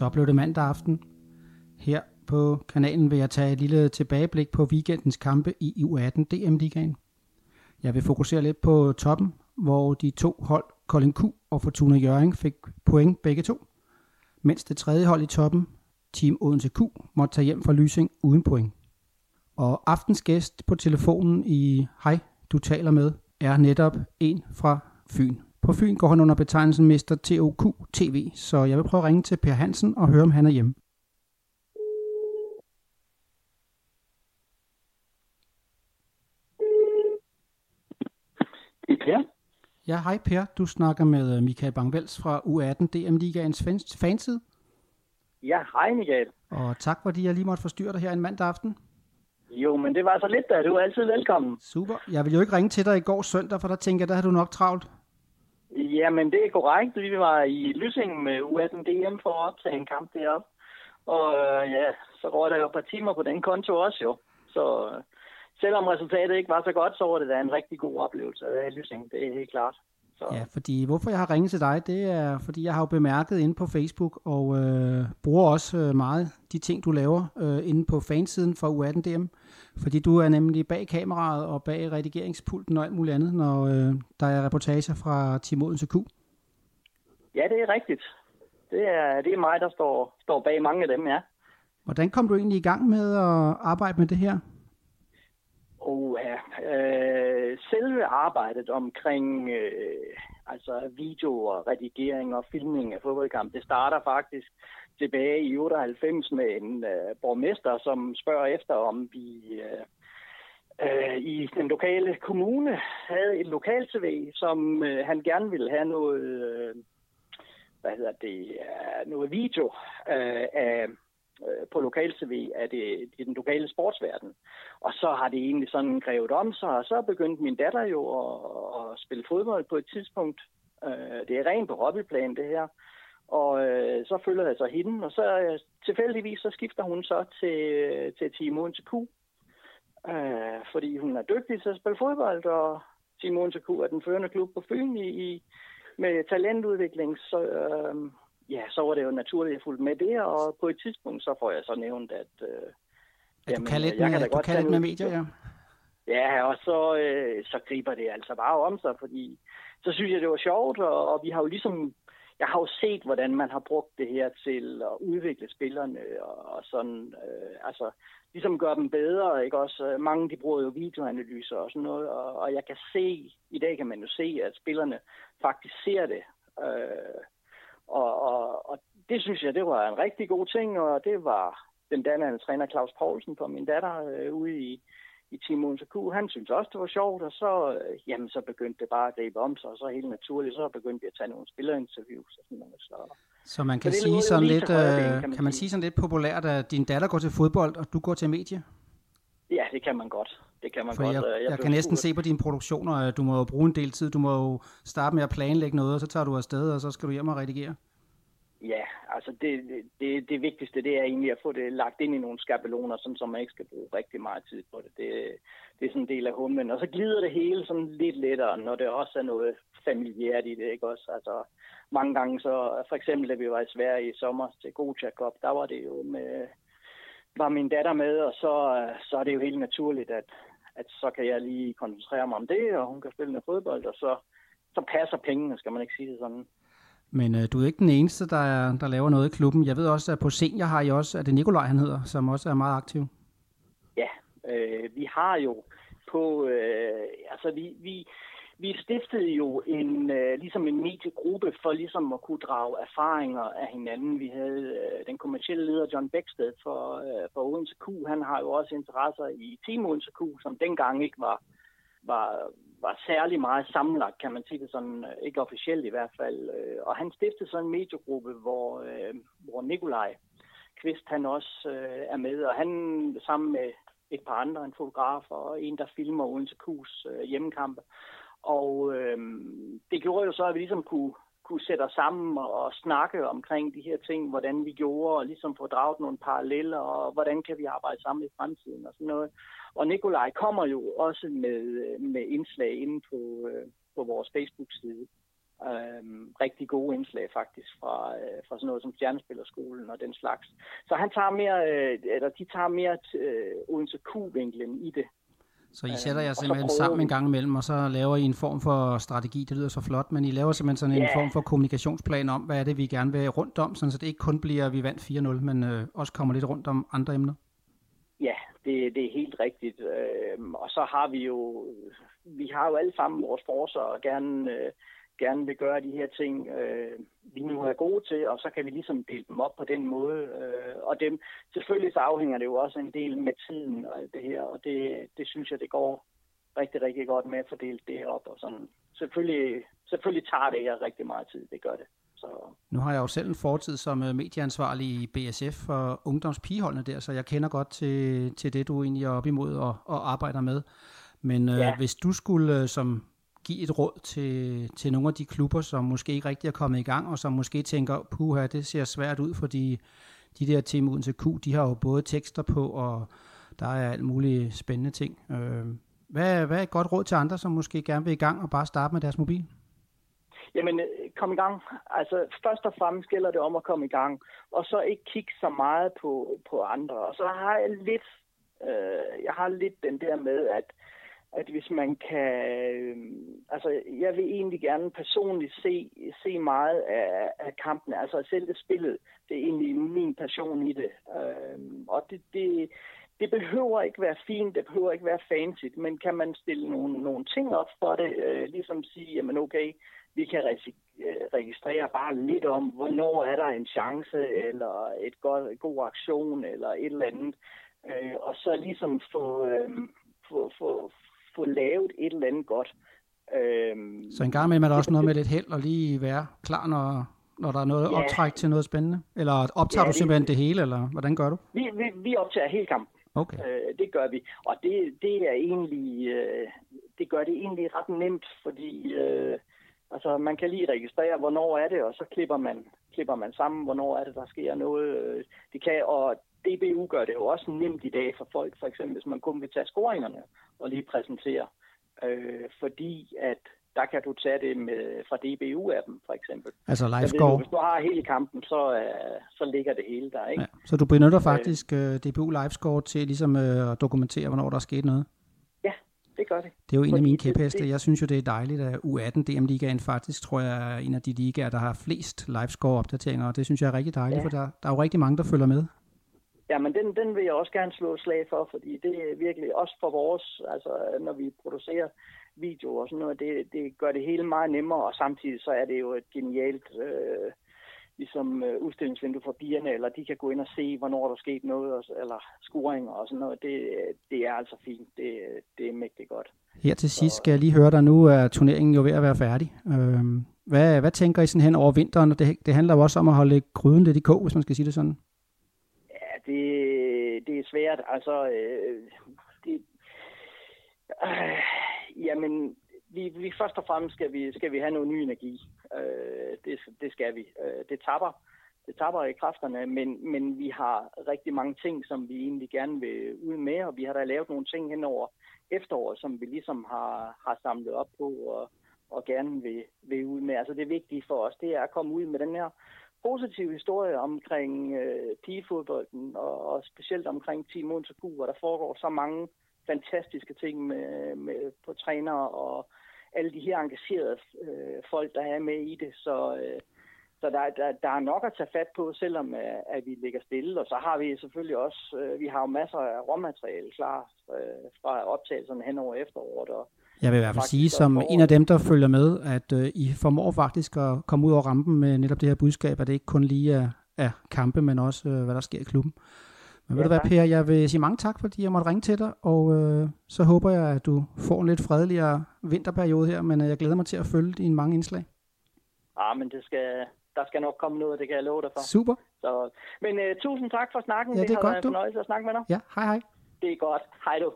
Så blev det mandag aften. Her på kanalen vil jeg tage et lille tilbageblik på weekendens kampe i U18 DM-ligaen. Jeg vil fokusere lidt på toppen, hvor de to hold, Kolding Q og Fortuna Jørgen, fik point begge to. Mens det tredje hold i toppen, Team Odense Q, måtte tage hjem fra Lysing uden point. Og aftens gæst på telefonen i Hej, du taler med, er netop en fra Fyn. På Fyn går han under betegnelsen Mr. TOQ TV, så jeg vil prøve at ringe til Per Hansen og høre, om han er hjemme. Det er Per. Ja, hej Per. Du snakker med øh, Michael Bangvels fra U18 DM Ligaens fans- fanside. Ja, hej Michael. Og tak, fordi jeg lige måtte forstyrre dig her en mandag aften. Jo, men det var så lidt da. Du er altid velkommen. Super. Jeg ville jo ikke ringe til dig i går søndag, for der tænker jeg, der havde du nok travlt. Jamen, det er korrekt. Vi var i Lysing med U18 DM for at optage en kamp deroppe. Og øh, ja, så røg der jo et par timer på den konto også jo. Så øh, selvom resultatet ikke var så godt, så var det da en rigtig god oplevelse af Lysing. Det er helt klart. Så, Ja, fordi hvorfor jeg har ringet til dig, det er, fordi jeg har jo bemærket inde på Facebook, og øh, bruger også øh, meget de ting, du laver øh, inde på fansiden for U18 DM. Fordi du er nemlig bag kameraet og bag redigeringspulten og alt muligt andet, når øh, der er reportager fra Team Odense Q. ja, det er rigtigt. Det er, det er mig, der står, står bag mange af dem, ja. Hvordan kom du egentlig i gang med at arbejde med det her? Oha. Øh, selve arbejdet omkring øh, altså video redigering og filmning af fodboldkamp, det starter faktisk tilbage i 98 med en øh, borgmester, som spørger efter, om vi øh, øh, i den lokale kommune havde et lokal-tv, som øh, han gerne ville have noget, øh, hvad hedder det, øh, noget video øh, af Øh, på lokal-tv af det, i den lokale sportsverden. Og så har det egentlig sådan grevet om sig, og så begyndte min datter jo at, at spille fodbold på et tidspunkt. Øh, det er rent på hobbyplan, det her. Og øh, så følger jeg så hende, og så øh, tilfældigvis så skifter hun så til, til Team Odense Q. Øh, fordi hun er dygtig til at spille fodbold, og Team Odense Q er den førende klub på Fyn i, i med talentudvikling. Så, øh, ja, så var det jo naturligt, at jeg fulgte med det, og på et tidspunkt så får jeg så nævnt, at... Øh, At du kan lidt med, da du godt kan lidt med medier, ja. Ja, og så, øh, så griber det altså bare om sig, fordi så synes jeg, det var sjovt, og, og vi har jo ligesom, jeg har jo set, hvordan man har brugt det her til at udvikle spillerne, og, og sådan, øh, altså, ligesom gøre dem bedre, ikke også? Mange, de bruger jo videoanalyser og sådan noget, og, og jeg kan se, i dag kan man jo se, at spillerne faktisk ser det, øh, og, og, og det synes jeg, det var en rigtig god ting, og det var den daværende træner Claus Poulsen for min datter øh, ude i, i Team Q. Han synes også, det var sjovt, og så, øh, jamen, så begyndte det bare at gribe om sig, og så helt naturligt, så begyndte vi at tage nogle spillerinterviews og sådan noget. Så, Så man kan det sige sådan lidt, øh, kan man kan man sige. sige sådan lidt populært, at din datter går til fodbold, og du går til medie? ja, det kan man godt. Det kan man For godt. jeg, Øh, jeg, jeg kan næsten se på dine produktioner, at du må jo bruge en del tid. Du må jo starte med at planlægge noget, og så tager du afsted, og så skal du hjem og redigere. Ja, altså det, det- det, det vigtigste, det er egentlig at få det lagt ind i nogle skabeloner, sådan så man ikke skal bruge rigtig meget tid på det. Det, det er sådan en del af humlen. Og så glider det hele sådan lidt lettere, når det også er noget familiært i det, ikke også? Altså mange gange så, for eksempel da vi var i Sverige i sommer til Gotia Cup, der var det jo med, var min datter med, og så, så er det jo helt naturligt, at, at så kan jeg lige koncentrere mig om det, og hun kan spille noget fodbold, og så, så passer pengene, skal man ikke sige det sådan. Men øh, du er ikke den eneste, der, er, der laver noget i klubben. Jeg ved også, at på senior har I også, at det Nikolaj, han hedder, som også er meget aktiv. Ja, øh, vi har jo på, øh, altså vi, vi, vi stiftede jo en, øh, ligesom en mediegruppe for ligesom at kunne drage erfaringer af hinanden. Vi havde øh, den kommercielle leder John Bæksted for, øh, for Odense Q. Han har jo også interesser i Team Odense Q, som dengang ikke var, var, var særlig meget sammenlagt, kan man sige det sådan, øh, ikke officielt i hvert fald. Øh, og han stiftede så en mediegruppe, hvor, øh, hvor Nikolaj Kvist han også øh, er med, og han sammen med et par andre, en fotograf og en, der filmer Odense Q's øh, hjemmekampe. Og øh, det gjorde jo så, at vi ligesom kunne, kunne sætte os sammen og, og snakke omkring de her ting, hvordan vi gjorde, og ligesom få draget nogle paralleller, og hvordan kan vi arbejde sammen i fremtiden og sådan noget. Og Nikolaj kommer jo også med, øh, med indslag inde på, øh, på vores Facebook-side. Øhm, rigtig gode indslag faktisk fra, øh, fra sådan noget som Stjernespillerskolen og den slags. Så han tager mere, øh, eller de tager mere øh, Odense Q-vinklen i det. Så I sætter jer simpelthen sammen en gang imellem, og så laver I en form for strategi, det lyder så flot, men I laver simpelthen sådan en yeah. form for kommunikationsplan om, hvad er det, vi gerne vil rundt om, så det ikke kun bliver, at vi vandt 4-0, men øh, også kommer lidt rundt om andre emner? Ja, det, det er helt rigtigt. Øh, og så har vi jo, vi har jo alle sammen vores forser og gerne øh, gerne vil gøre de her ting, øh, vi nu er gode til, og så kan vi ligesom dele dem op på den måde. Øh, og dem, selvfølgelig så afhænger det jo også en del med tiden og alt det her, og det, det synes jeg, det går rigtig, rigtig godt med at fordele det her op. Og sådan. Selvfølgelig, selvfølgelig tager det her rigtig meget tid, det gør det. Så. Nu har jeg jo selv en fortid som øh, medieansvarlig i BSF for ungdomspigeholdene der, så jeg kender godt til, til det, du egentlig er op imod og, og arbejder med. Men øh, ja. hvis du skulle øh, som give et råd til, til nogle af de klubber, som måske ikke rigtig er kommet i gang, og som måske tænker, puha, det ser svært ud, fordi de der Team uden til Q, de har jo både tekster på, og der er alt mulige spændende ting. Øh, hvad, hvad er et godt råd til andre, som måske gerne vil i gang og bare starte med deres mobil? Jamen, øh, kom i gang. Altså, først og fremmest gælder det om at komme i gang, og så ikke kigge så meget på, på andre. Og så har jeg lidt, øh, jeg har lidt den der med, at at hvis man kan... Øh, altså, jeg vil egentlig gerne personligt se, se meget af, af kampene. Altså, selv det spillet, det er egentlig min passion i det. Øh, og det, det, det behøver ikke være fint, det behøver ikke være fancy, men kan man stille nogle, nogle ting op for det, øh, ligesom sige, jamen okay, vi kan øh, registrere bare lidt om, hvornår er der en chance, eller et godt, god aktion, eller et eller andet, øh, og så ligesom få, øh, få, få, få lavet et eller andet godt. Øhm, så en gang imellem er der også noget med lidt held og lige være klar, når, når der er noget ja. optræk til noget spændende? Eller optager ja, du simpelthen det, det hele, eller hvordan gør du? Vi, vi, vi optager hele kampen. Okay. Øh, det gør vi. Og det, det er egentlig, øh, det gør det egentlig ret nemt, fordi øh, altså, man kan lige registrere, hvornår er det, og så klipper man, klipper man sammen, hvornår er det, der sker noget. Øh, det kan, og DBU gør det jo også nemt i dag for folk, for eksempel hvis man kun vil tage scoringerne og lige præsentere. Øh, fordi at der kan du tage det med, fra DBU-appen, for eksempel. Altså livescore? Hvis du har hele kampen, så, uh, så ligger det hele der, ikke? Ja. Så du benytter øh. faktisk øh, DBU livescore til ligesom uh, at dokumentere, hvornår der er sket noget? Ja, det gør det. Det er jo en Fordi af mine kæpheste. Jeg synes jo, det er dejligt, at U18 DM-ligaen faktisk, tror jeg, er en af de ligaer, der har flest livescore-opdateringer, og det synes jeg er rigtig dejligt, ja. for der, der er jo rigtig mange, der følger med. Ja, men den, den vil jeg også gerne slå et slag for, fordi det er virkelig også for vores, altså når vi producerer videoer og sådan noget, det, det gør det hele meget nemmere, og samtidig så er det jo et genialt øh, ligesom øh, udstillingsvindue for bierne, eller de kan gå ind og se, hvornår der er sket noget, eller scoringer og sådan noget. Det, det er altså fint. Det, det er mægtigt godt. Her til sidst skal jeg lige høre dig, nu er turneringen jo ved at være færdig. Øh, hvad, hvad tænker I sådan hen over vinteren? Det, det handler jo også om at holde gryden lidt i kog, hvis man skal sige det sådan det, det er svært. Altså, øh, det, øh, jamen, vi, vi først og fremmest skal vi, skal vi have noget ny energi. Øh, det, det skal vi. Øh, det tapper. Det tapper i kræfterne, men, men vi har rigtig mange ting, som vi egentlig gerne vil ud med, og vi har da lavet nogle ting hen over efteråret, som vi ligesom har, har samlet op på og, og gerne vil, vil ud med. Altså det vigtige for os, det er at komme ud med den her positive historie omkring øh, pigefodbolden, og, og specielt omkring Team Montagu, hvor der foregår så mange fantastiske ting med, med, på trænere og alle de her engagerede øh, folk, der er med i det. Så, øh, så der, der, der er nok at tage fat på, selvom øh, at vi ligger stille. Og så har vi selvfølgelig også, øh, vi har jo masser af råmateriale klar øh, fra optagelserne hen over efteråret, og jeg vil i hvert fald sige, som en af dem, der følger med, at øh, I formår faktisk at komme ud over rampen med netop det her budskab, at det ikke kun lige er, er kampe, men også øh, hvad der sker i klubben. Men ja, ved du hvad, Per, jeg vil sige mange tak, fordi jeg måtte ringe til dig, og øh, så håber jeg, at du får en lidt fredeligere vinterperiode her, men øh, jeg glæder mig til at følge dine mange indslag. Ja, men det skal, der skal nok komme noget, det kan jeg love dig for. Super. Så, men øh, tusind tak for snakken. Ja, det er det godt, været en fornøjelse at snakke med dig. Ja, hej hej. Det er godt. Hej du.